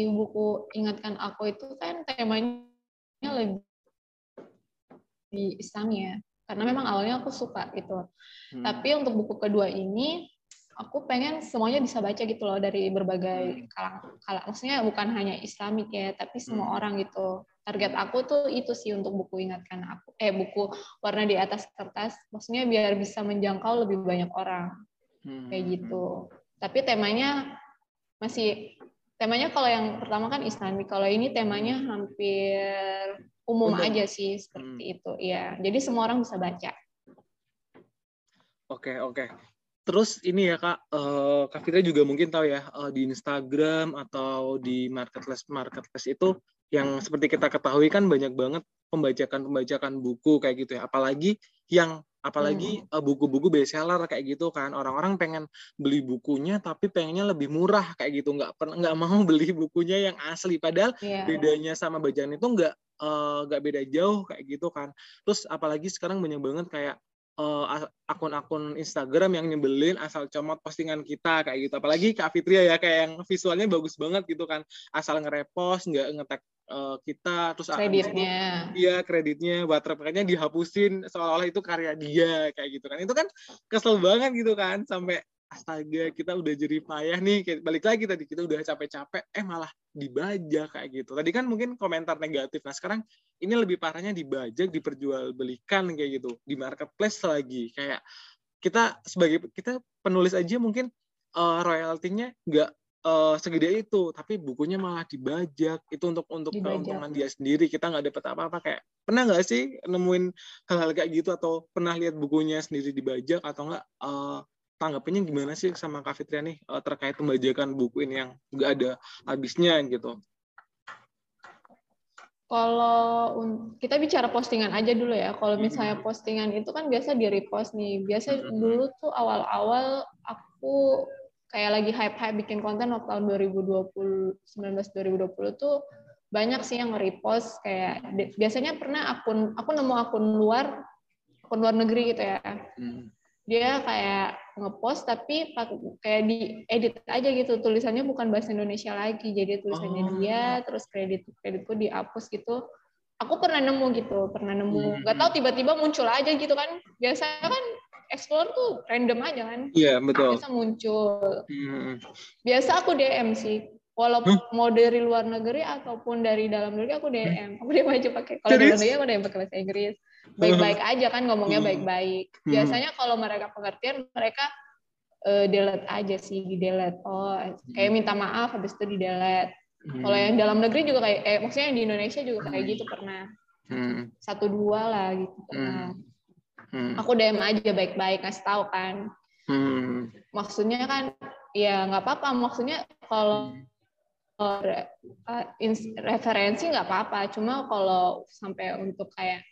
buku Ingatkan Aku itu kan temanya lebih di Islami ya. Karena memang awalnya aku suka gitu. Hmm. Tapi untuk buku kedua ini aku pengen semuanya bisa baca gitu loh dari berbagai kalang kalang. Maksudnya bukan hanya Islamik ya, tapi semua Hmm. orang gitu. Target aku tuh itu sih untuk buku Ingatkan Aku. Eh buku warna di atas kertas. Maksudnya biar bisa menjangkau lebih banyak orang Hmm. kayak gitu. Tapi temanya masih temanya kalau yang pertama kan Islami, kalau ini temanya hampir umum aja sih seperti itu. Iya, jadi semua orang bisa baca. Oke oke. Terus ini ya kak, eh, kak Fitria juga mungkin tahu ya eh, di Instagram atau di marketplace marketplace itu yang seperti kita ketahui kan banyak banget pembajakan pembajakan buku kayak gitu ya. Apalagi yang apalagi eh, buku-buku bestseller kayak gitu kan. Orang-orang pengen beli bukunya tapi pengennya lebih murah kayak gitu. Nggak pernah nggak mau beli bukunya yang asli. Padahal Iya. bedanya sama bacaan itu nggak eh, nggak beda jauh kayak gitu kan. Terus apalagi sekarang banyak banget kayak eh, a- akun-akun Instagram yang nyebelin asal comot postingan kita kayak gitu. Apalagi Kak Fitria ya kayak yang visualnya bagus banget gitu kan. Asal nge-repost nggak nge-tag eh, kita terus Kreditnya. Iya kreditnya baterainya dihapusin seolah-olah itu karya dia kayak gitu kan. Itu kan kesel banget gitu kan sampai astaga kita udah jadi payah nih balik lagi tadi kita udah capek-capek eh malah dibajak kayak gitu. Tadi kan mungkin komentar negatif. Nah sekarang ini lebih parahnya dibajak diperjualbelikan kayak gitu. Di marketplace lagi. Kayak kita sebagai kita penulis aja mungkin eh, royaltinya nggak eh, segede itu. Tapi bukunya malah dibajak. Itu untuk untuk keuntungan dia sendiri. Kita nggak dapat apa-apa. Kayak pernah nggak sih nemuin hal-hal kayak gitu? Atau pernah lihat bukunya sendiri dibajak atau enggak eh, tanggapannya gimana sih sama Kak Fitria nih eh, terkait pembajakan buku ini yang nggak ada habisnya gitu Kalau kita bicara postingan aja dulu ya. Kalau misalnya postingan itu kan biasa di repost nih. Biasa dulu tuh awal-awal aku kayak lagi hype-hype bikin konten waktu tahun 2020 19 2020 tuh banyak sih yang nge-repost kayak biasanya pernah akun aku nemu akun luar akun luar negeri gitu ya. Hmm. Dia kayak ngepost tapi kayak di edit aja gitu. Tulisannya bukan bahasa Indonesia lagi. Jadi tulisannya Oh. dia terus kredit kreditku dihapus gitu. Aku pernah nemu gitu pernah Hmm. nemu nggak tahu tiba-tiba muncul aja gitu kan. Biasanya kan explore tuh random aja kan. Iya, betul. biasa muncul. Hmm. biasa aku DM sih. Walaupun mau dari luar negeri ataupun dari dalam negeri aku DM aku DM aja pakai kalau Serius? negeri aku DM pakai bahasa Inggris baik-baik aja kan ngomongnya Hmm. baik-baik Hmm. biasanya kalau mereka pengertian mereka eh, delete aja sih di delete oh kayak minta maaf habis itu di delete Hmm. kalau yang dalam negeri juga kayak eh maksudnya yang di Indonesia juga kayak gitu pernah Hmm. satu dua lah gitu pernah Hmm. aku DM aja baik-baik ngasih tahu kan Hmm. maksudnya kan ya nggak apa-apa maksudnya kalau uh, referensi nggak apa-apa cuma kalau sampai untuk kayak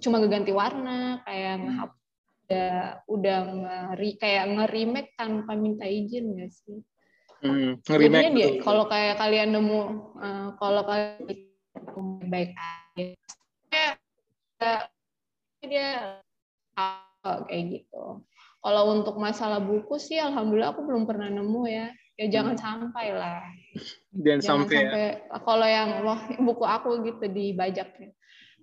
cuma ngeganti warna kayak ngehap- udah udah ngeri kayak nge-remake tanpa minta izin nggak sih Hmm. Nge-remake dia kalau kayak kalian nemu uh, kalau kalian baik aja kayak uh, dia kayak gitu kalau untuk masalah buku sih alhamdulillah aku belum pernah nemu ya ya jangan sampai lah Dan jangan sampai, ya. sampai kalau yang wah buku aku gitu dibajak ya.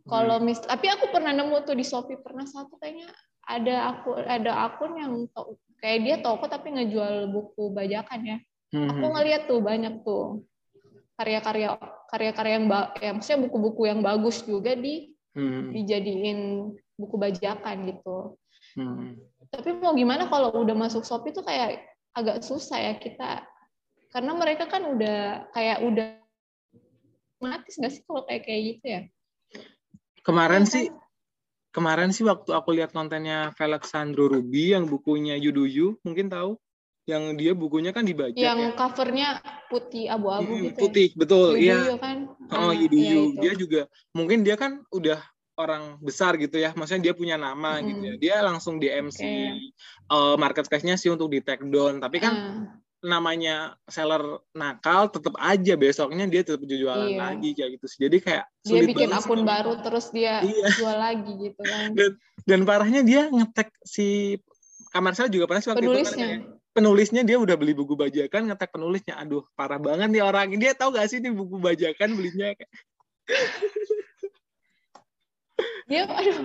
Kalau Hmm. mis tapi aku pernah nemu tuh di Shopee pernah satu kayaknya ada aku ada akun yang to- kayak dia toko tapi ngejual buku bajakan ya. Hmm. Aku ngeliat tuh banyak tuh karya-karya karya-karya yang ya maksudnya buku-buku yang bagus juga di Hmm. dijadiin buku bajakan gitu. Hmm. Tapi mau gimana kalau udah masuk Shopee tuh kayak agak susah ya kita karena mereka kan udah kayak udah otomatis nggak sih kalau kayak kayak gitu ya? Kemarin Iya kan? sih kemarin sih waktu aku lihat kontennya Felixandro Ruby yang bukunya Yuduyu, mungkin tahu? Yang dia bukunya kan dibajak Yang ya. covernya putih abu-abu Hmm, gitu putih, betul. ya. Iya. Yuduyu kan? Oh, Ah, Yuduyu. iya itu. dia juga mungkin dia kan udah orang besar gitu ya. Maksudnya dia punya nama Mm-mm. gitu ya. Dia langsung DM si Oke. eh, marketplace-nya sih untuk di take down. Tapi kan Ah, namanya seller nakal tetap aja besoknya dia tetap jualan Iya. lagi kayak gitu sih. Jadi kayak dia bikin akun kalau- baru terus dia Iya. jual lagi gitu kan? Dan parahnya dia ngetek si kamar saya juga pernah sih waktu itu kan Penulisnya. penulisnya dia udah beli buku bajakan ngetek penulisnya. Aduh, parah banget nih orang. Dia tahu gak sih ini buku bajakan belinya kayak Dia, aduh,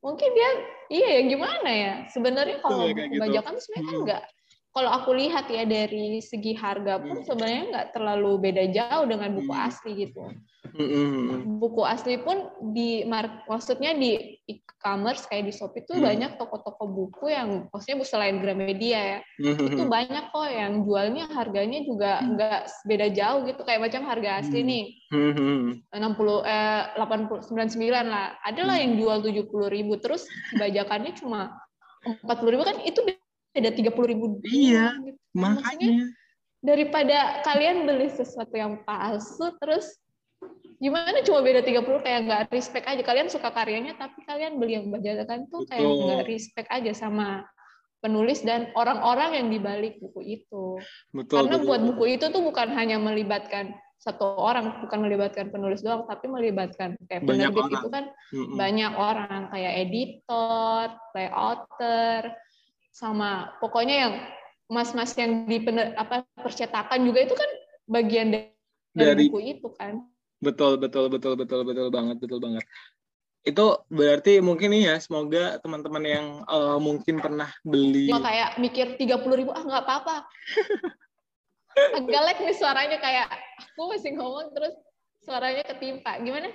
mungkin dia, iya ya gimana ya? Sebenarnya kalau Iya, kayak buku gitu. bajakan tuh sebenarnya kan Hmm. Kalau aku lihat ya dari segi harga pun Hmm. sebenarnya nggak terlalu beda jauh dengan buku Hmm. asli gitu. Mm-mm. Buku asli pun di, mar- maksudnya di e-commerce kayak di Shopee tuh Hmm. banyak toko-toko buku yang, maksudnya selain Gramedia ya, itu Mm-mm. banyak kok yang jualnya harganya juga Hmm. nggak beda jauh gitu, kayak macam harga asli Hmm. nih. Mm-mm. 60 eh 80 99 lah. Ada lah Hmm. yang jual 70.000 terus bajakannya cuma 40.000 kan itu beda 30.000. Iya, doang gitu. Maksudnya Makanya. daripada kalian beli sesuatu yang palsu terus gimana cuma beda 30 kayak nggak respect aja. Kalian suka karyanya tapi kalian beli yang bajakan tuh kayak nggak respect aja sama penulis dan orang-orang yang dibalik buku itu. Betul, Karena betul. buat buku itu tuh bukan hanya melibatkan satu orang, bukan melibatkan penulis doang, tapi melibatkan kayak Banyak penerbit orang. itu kan Mm-mm. banyak orang kayak editor, layouter, sama pokoknya yang mas-mas yang di pener- apa percetakan juga itu kan bagian dari, Dari- buku itu kan. Betul, betul, betul, betul, betul banget, betul banget. Itu berarti mungkin nih ya, semoga teman-teman yang eh, mungkin pernah beli. Cuma kayak mikir 30 ribu, ah nggak apa-apa. Agak lag nih suaranya kayak aku masih ngomong terus suaranya ketimpa. Gimana?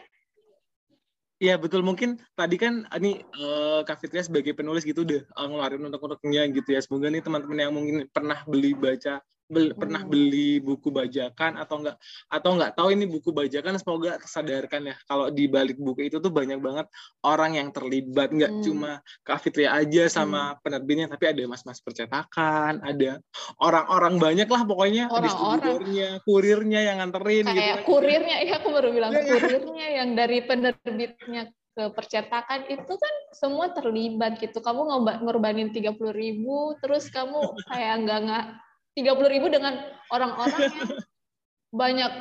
Iya betul mungkin tadi kan ini eh, Kak Fitria sebagai penulis gitu udah eh, ngeluarin untuk-untuknya gitu ya. Semoga nih teman-teman yang mungkin pernah beli baca bel- pernah Hmm. beli buku bajakan atau enggak atau enggak tahu ini buku bajakan semoga tersadarkan ya kalau di balik buku itu tuh banyak banget orang yang terlibat nggak Hmm. cuma Kak Fitria aja sama penerbitnya tapi ada mas-mas percetakan, ada orang-orang banyak lah pokoknya Orang-orang. distributornya, kurirnya yang nganterin gitu kayak kan. kurirnya ya aku baru bilang Iya, iya. kurirnya yang dari penerbitnya ke percetakan itu kan semua terlibat gitu kamu ngorbanin 30.000 ribu terus kamu kayak nggak nggak 30.000 ribu dengan orang-orang yang banyak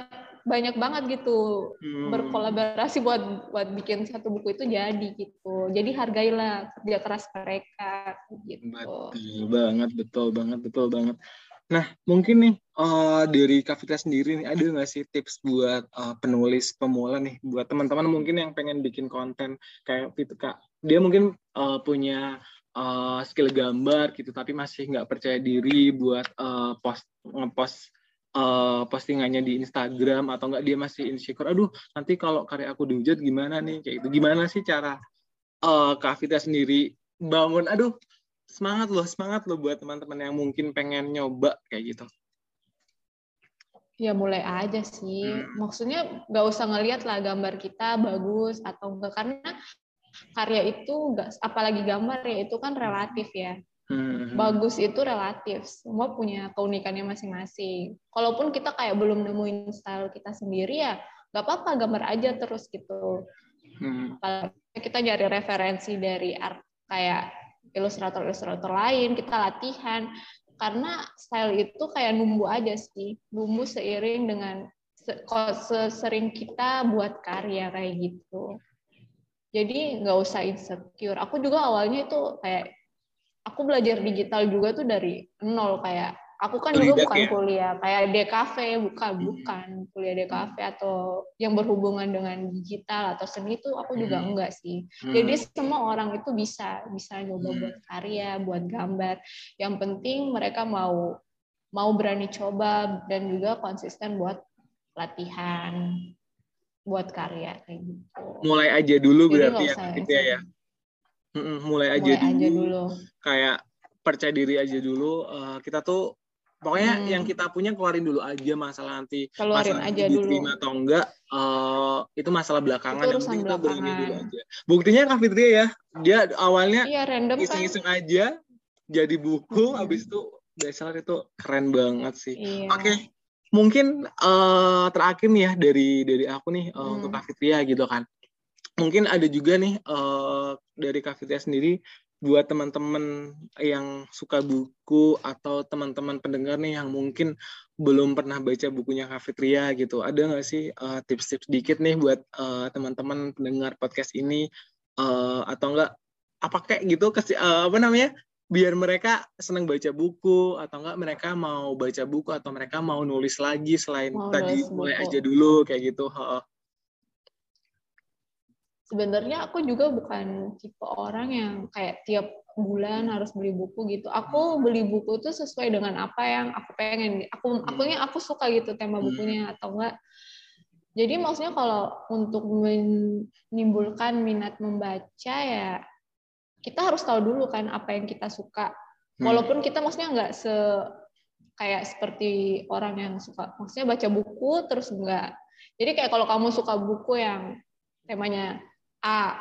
banyak banget gitu Hmm. berkolaborasi buat buat bikin satu buku itu jadi gitu. Jadi hargailah kerja keras mereka gitu. Betul banget, betul banget, betul banget. Nah, mungkin nih eh, dari Kak Fitria sendiri nih ada nggak sih tips buat eh, penulis pemula nih, buat teman-teman mungkin yang pengen bikin konten kayak gitu Kak. Dia mungkin eh, punya eh, skill gambar gitu, tapi masih nggak percaya diri buat eh, post ngepost eh, postingannya di Instagram atau nggak dia masih insecure. Aduh, nanti kalau karya aku dihujat gimana nih? Kayak itu. Gimana sih cara Kak Fitria sendiri bangun? Aduh, semangat loh, semangat loh buat teman-teman yang mungkin pengen nyoba kayak gitu. Ya mulai aja sih. Hmm. Maksudnya nggak usah ngelihat lah gambar kita bagus atau enggak karena karya itu nggak apalagi gambar ya itu kan relatif ya. Hmm. Bagus itu relatif. Semua punya keunikannya masing-masing. Kalaupun kita kayak belum nemuin style kita sendiri ya nggak apa-apa gambar aja terus gitu. Hmm. Apalagi kita nyari referensi dari art kayak ilustrator-ilustrator lain, kita latihan karena style itu kayak numbuh aja sih, numbuh seiring dengan sesering kita buat karya kayak gitu. Jadi nggak usah insecure. Aku juga awalnya itu kayak aku belajar digital juga tuh dari nol kayak aku kan juga Otodidak bukan ya? kuliah kayak DKV bukan bukan kuliah DKV atau yang berhubungan dengan digital atau seni itu aku juga Hmm. enggak sih. Hmm. Jadi semua orang itu bisa bisa nyoba Hmm. buat karya, buat gambar. Yang penting mereka mau mau berani coba dan juga konsisten buat latihan buat karya kayak gitu. mulai aja dulu Jadi berarti ya gitu ya. ya. Mulai aja mulai dulu. aja dulu. Kayak percaya diri aja dulu. Eh, kita tuh pokoknya Hmm. yang kita punya keluarin dulu aja masalah nanti Keluarin masalah aja nanti dulu. diterima atau enggak eh, itu masalah belakangan Itu yang penting kita berani dulu aja. Buktinya Kak Fitria ya, dia awalnya Iya random kan. iseng-iseng aja jadi buku Mm-mm. habis itu bestseller itu keren banget sih. Iya. Oke, mungkin eh, terakhir nih ya dari dari aku nih eh, Hmm. untuk Kak Fitria gitu kan. Mungkin ada juga nih eh, dari Kak Fitria sendiri buat teman-teman yang suka buku atau teman-teman pendengar nih yang mungkin belum pernah baca bukunya Kak Fitria gitu. Ada nggak sih eh, tips-tips dikit nih buat eh, teman-teman pendengar podcast ini eh, atau enggak apa kayak gitu kasih eh, apa namanya biar mereka senang baca buku atau enggak mereka mau baca buku atau mereka mau nulis lagi selain Mau tadi mulai buku. aja dulu kayak gitu. Sebenarnya aku juga bukan tipe orang yang kayak tiap bulan harus beli buku gitu. Aku beli buku tuh sesuai dengan apa yang aku pengen. Aku akunya aku suka gitu tema Hmm. bukunya atau enggak. Jadi maksudnya kalau untuk menimbulkan minat membaca ya kita harus tahu dulu kan apa yang kita suka. Hmm. Walaupun kita maksudnya nggak se kayak seperti orang yang suka maksudnya baca buku terus enggak. Jadi kayak kalau kamu suka buku yang temanya A,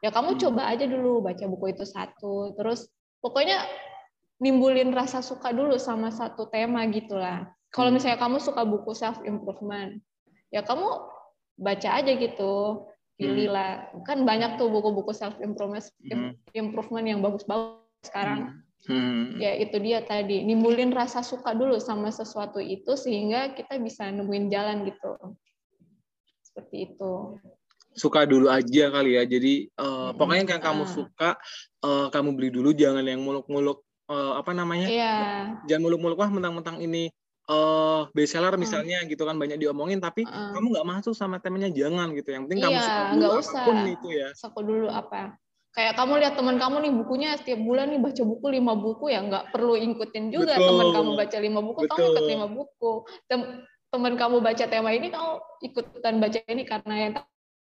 ya kamu Hmm. coba aja dulu baca buku itu satu, terus pokoknya nimbulin rasa suka dulu sama satu tema gitulah. Kalau Hmm. misalnya kamu suka buku self improvement, ya kamu baca aja gitu, pilihlah. Kan banyak tuh buku-buku self improvement Hmm. improvement yang bagus-bagus sekarang. Hmm. Ya itu dia tadi, nimbulin rasa suka dulu sama sesuatu itu sehingga kita bisa nemuin jalan gitu. Seperti itu. suka dulu aja kali ya. Jadi eh, Mm-mm. pokoknya yang kamu Ah. suka eh, kamu beli dulu jangan yang muluk-muluk eh, apa namanya? Iya. Jangan muluk-muluk wah mentang-mentang ini eh bestseller misalnya gitu kan banyak diomongin tapi Heeh. kamu nggak masuk sama temanya jangan gitu. Yang penting kamu Iya, suka dulu nggak usah. apa pun itu ya. Aku dulu apa? Kayak kamu lihat teman kamu nih bukunya setiap bulan nih baca buku lima buku ya nggak perlu ikutin juga teman kamu baca lima buku kamu Betul. ikut lima buku. Tem- teman kamu baca tema ini kamu ikutan baca ini karena yang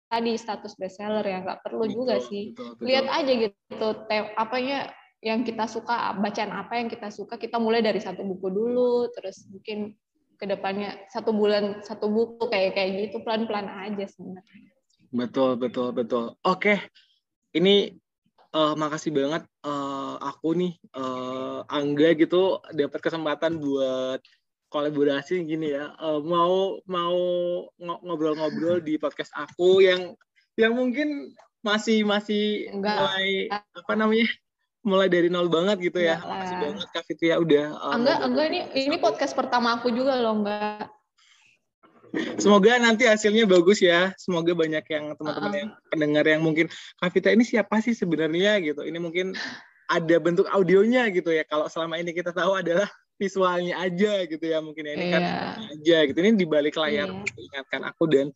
tadi status bestseller ya nggak perlu juga Betul, sih. betul, betul. Lihat aja gitu te- apanya yang kita suka bacaan apa yang kita suka kita mulai dari satu buku dulu terus mungkin ke depannya satu bulan satu buku kayak kayak gitu pelan pelan aja sebenarnya. Betul, betul, betul. Oke, ini eh, makasih banget eh, aku nih eh, Angga gitu dapat kesempatan buat kolaborasi gini ya. Eh, mau mau ngo- ngobrol-ngobrol di podcast aku yang yang mungkin masih masih Enggak. mulai apa namanya? Mulai dari nol banget gitu ya. Enggak Makasih banget Kak Fitria udah eh, Enggak, enggak ini ini podcast pertama aku juga loh, enggak. Semoga nanti hasilnya bagus ya. Semoga banyak yang teman-teman Uh-uh. yang pendengar yang mungkin Kavita ini siapa sih sebenarnya gitu. Ini mungkin ada bentuk audionya gitu ya. Kalau selama ini kita tahu adalah visualnya aja gitu ya mungkin ya. ini kan Iya. aja gitu. Ini di balik layar Iya. ingatkan aku dan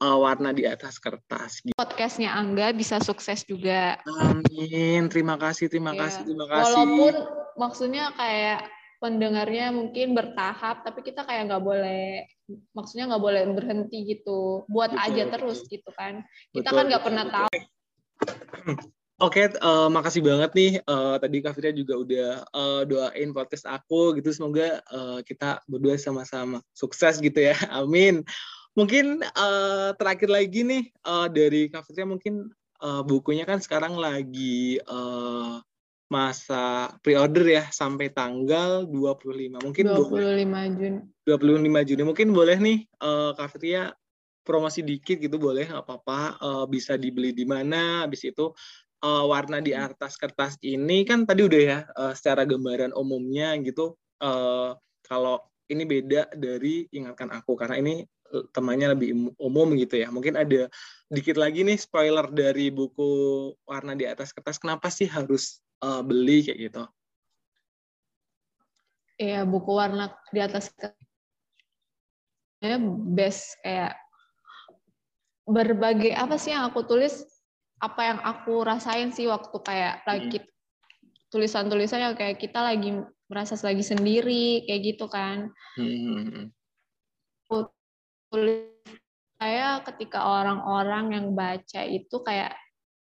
uh, warna di atas kertas. Gitu. Podcastnya Angga bisa sukses juga. Amin. Terima kasih, terima Iya. kasih, terima kasih. Walaupun maksudnya kayak pendengarnya mungkin bertahap, tapi kita kayak nggak boleh, maksudnya nggak boleh berhenti gitu. Buat Betul, aja betul. terus gitu kan. Kita Betul, kan nggak pernah betul. tahu. Oke, eh, makasih banget nih. Eh, tadi Kak Fitria juga udah eh, doain podcast aku gitu. Semoga eh, kita berdua sama-sama sukses gitu ya. Amin. Mungkin eh, terakhir lagi nih eh, dari Kak Fitria mungkin eh, bukunya kan sekarang lagi eh, masa pre-order ya sampai tanggal 25. Mungkin boleh 25 Juni. 25 Juni. Mungkin boleh nih eh Kak Fitria promosi dikit gitu boleh nggak apa-apa Eh, bisa dibeli di mana habis itu eh, warna di atas kertas ini kan tadi udah ya eh, secara gambaran umumnya gitu eh, kalau ini beda dari ingatkan aku karena ini temanya lebih um- umum gitu ya. Mungkin ada dikit lagi nih spoiler dari buku warna di atas kertas kenapa sih harus eh, beli kayak gitu? Iya, buku warna di atas kertasnya best kayak berbagai apa sih yang aku tulis apa yang aku rasain sih waktu kayak lagi tulisan-tulisan yang kayak kita lagi merasa lagi sendiri kayak gitu kan. Hmm. Tulis saya ketika orang-orang yang baca itu kayak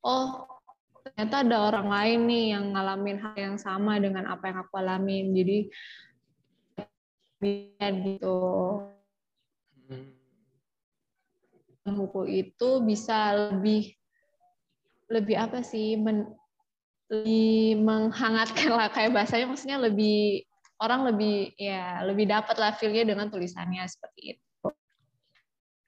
oh ternyata ada orang lain nih yang ngalamin hal yang sama dengan apa yang aku alamin. Jadi biar gitu. Buku itu bisa lebih lebih apa sih men, lebih menghangatkan lah kayak bahasanya maksudnya lebih orang lebih ya lebih dapat lah feel-nya dengan tulisannya seperti itu.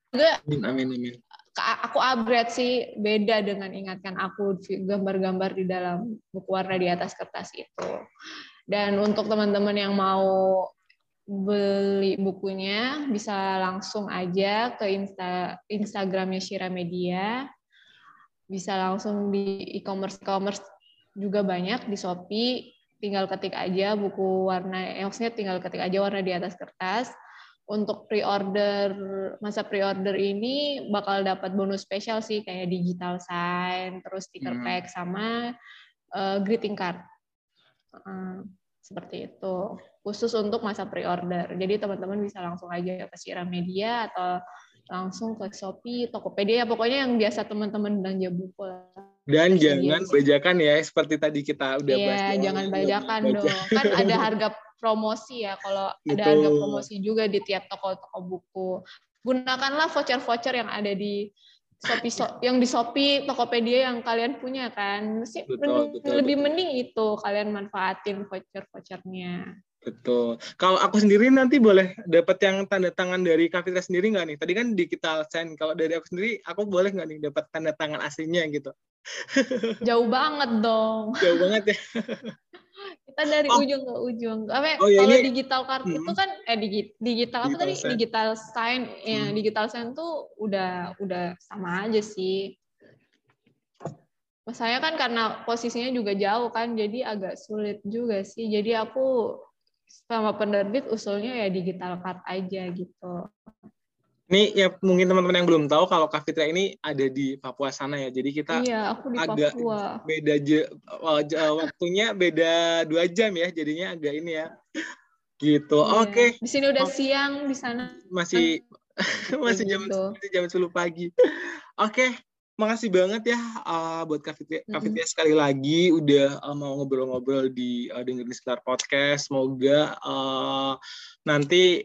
Juga Amin, amin, amin. aku upgrade sih beda dengan ingatkan aku gambar-gambar di dalam buku warna di atas kertas itu. Dan untuk teman-teman yang mau beli bukunya bisa langsung aja ke Insta Instagramnya Shira Media. Bisa langsung di e-commerce e-commerce juga banyak di Shopee. Tinggal ketik aja buku warna, eh, maksudnya tinggal ketik aja warna di atas kertas untuk pre-order masa pre-order ini bakal dapat bonus spesial sih kayak digital sign, terus sticker Hmm. pack sama eh, greeting card. Eh, seperti itu. Khusus untuk masa pre-order. Jadi teman-teman bisa langsung aja ke Sira Media atau langsung ke Shopee, Tokopedia, pokoknya yang biasa teman-teman belanja buku lah. Dan Bisa jangan bajakan ya, seperti tadi kita udah bahas. Iya, di jangan bajakan baja- dong. Kan ada harga promosi ya. Kalau ada harga promosi juga di tiap toko-toko buku. Gunakanlah voucher-voucher yang ada di Shopee, so- yang di Shopee, Tokopedia yang kalian punya kan. Mesti Betul, men- betul, lebih betul. mending itu kalian manfaatin voucher-vouchernya. Betul. Kalau aku sendiri nanti boleh dapat yang tanda tangan dari Kavitra sendiri nggak nih? Tadi kan digital sign. Kalau dari aku sendiri, aku boleh nggak nih dapat tanda tangan aslinya gitu? Jauh banget dong. Jauh banget ya. Kita dari Oh. ujung ke ujung. Apa Oh, ya, kalau ini- digital card Hmm. itu kan eh digi- digital apa Digital tadi? sign. Digital sign. Ya, Hmm. digital sign tuh udah udah sama aja sih. Saya kan karena posisinya juga jauh kan, jadi agak sulit juga sih. Jadi aku sama penerbit usulnya ya digital card aja gitu. Ini ya mungkin teman-teman yang belum tahu kalau Kavitra ini ada di Papua sana ya. Jadi kita iya, aku di agak Papua. beda je- j- waktunya beda dua jam ya. Jadinya agak ini ya. Gitu. Iya. Oke. Di sini udah Oh. siang, di sana masih masih jam gitu. masih jam 10 pagi. Oke, makasih banget ya uh, buat Kak Fitria, Kak Mm-mm. Fitria sekali lagi udah uh, mau ngobrol-ngobrol di uh, dengerin sekitar podcast. Semoga uh, nanti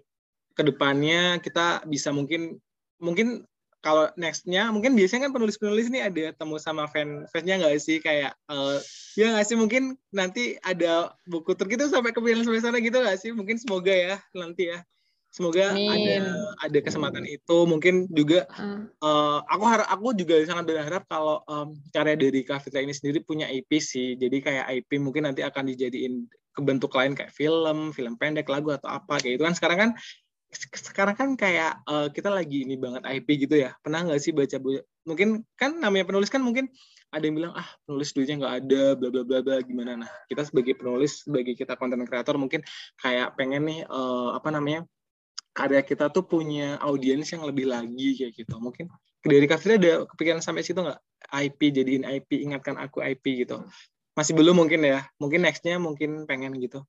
ke depannya kita bisa mungkin mungkin kalau nextnya mungkin biasanya kan penulis-penulis nih ada temu sama fan fansnya nggak sih? Kayak uh, ya nggak sih? Mungkin nanti ada buku tur gitu sampai ke sampai sana gitu nggak sih? Mungkin semoga ya nanti ya. Semoga ada Amin. ada kesempatan itu. Mungkin juga Ah, eh, aku harap aku juga sangat berharap kalau em, karya dari Kak Fitra ini sendiri punya IP sih. Jadi kayak IP mungkin nanti akan dijadiin ke bentuk lain kayak film film pendek lagu atau apa kayak itu kan. Sekarang kan sekarang kan kayak uh, kita lagi ini banget IP gitu ya. Pernah nggak sih baca mungkin kan namanya penulis kan mungkin ada yang bilang ah penulis duitnya nggak ada bla bla bla bla gimana. Nah kita sebagai penulis sebagai kita konten kreator mungkin kayak pengen nih uh, apa namanya karya kita tuh punya audiens yang lebih lagi kayak gitu. Mungkin dari Kak ada kepikiran sampai situ nggak? IP jadiin IP ingatkan aku IP gitu. Masih belum mungkin ya. Mungkin nextnya mungkin pengen gitu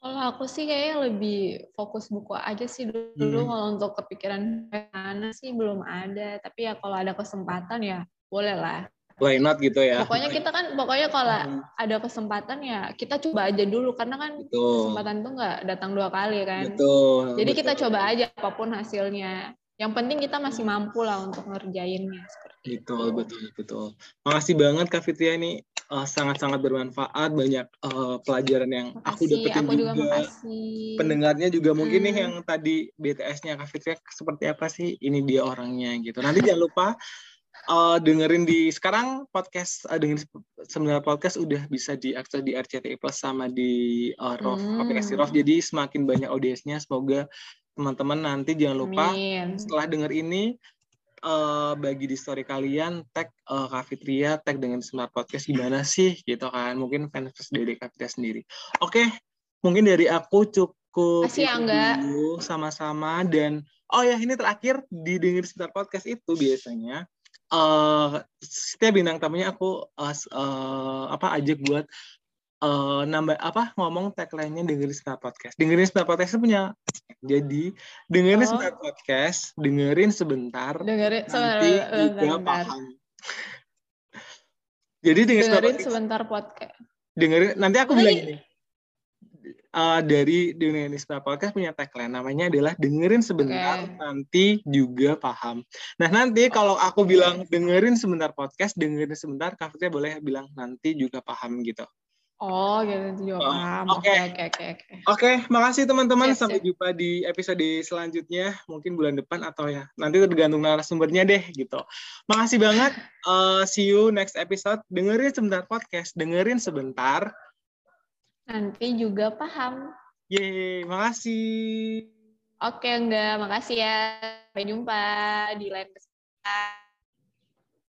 kalau aku sih kayaknya lebih fokus buku aja sih dulu. Hmm. Kalau untuk kepikiran mana sih belum ada. Tapi ya kalau ada kesempatan ya boleh lah. Why not gitu ya? Pokoknya kita kan, pokoknya kalau hmm. ada kesempatan ya kita coba aja dulu. Karena kan betul. kesempatan tuh nggak datang dua kali kan. Betul. Jadi betul. kita coba aja apa pun hasilnya. Yang penting kita masih mampu lah untuk ngerjainnya. Seperti betul, itu. betul, betul. Makasih banget Kak Fitria nih uh, sangat-sangat bermanfaat banyak uh, pelajaran yang makasih, aku dapetin aku juga, juga. pendengarnya juga mungkin hmm. nih yang tadi BTS-nya Kak Fitria seperti apa sih ini dia orangnya gitu nanti jangan lupa uh, dengerin di sekarang podcast uh, dengerin sebenarnya podcast udah bisa diakses di RCTI Plus sama di uh, ROV hmm. aplikasi ROV jadi semakin banyak audiensnya semoga teman-teman nanti jangan lupa Amin. setelah denger ini uh, bagi di story kalian tag uh, Kak Fitria, tag dengan Smart Podcast gimana sih gitu kan. Mungkin fans dari Kak Fitria sendiri. Oke, okay, mungkin dari aku cukup Kasih Angga. sama-sama dan oh ya ini terakhir di dengar Smart Podcast itu biasanya uh, setiap bintang tamunya aku uh, uh, apa ajak buat uh, nambah apa ngomong tagline-nya dengerin Star Podcast. Dengerin Star Podcast itu punya jadi dengerin oh. Star Podcast, dengerin sebentar. Dengerin nanti juga paham. jadi dengerin, dengerin sebentar podcast. Dengerin nanti aku bilang ini. Uh, dari dengerin Star Podcast punya tagline namanya adalah dengerin sebentar okay. nanti juga paham. Nah nanti kalau aku bilang dengerin sebentar podcast, dengerin sebentar, kafetnya boleh bilang nanti juga paham gitu. Oh, gitu juga oh, paham. Oke, oke, oke. Oke, makasih teman-teman. Sampai siap. jumpa di episode selanjutnya, mungkin bulan depan atau ya nanti tergantung narasumbernya deh gitu. Makasih banget. Uh, see you next episode. Dengerin sebentar podcast, dengerin sebentar. Nanti juga paham. Yeay, makasih. Oke, enggak, makasih ya. Sampai jumpa di lain kesempatan.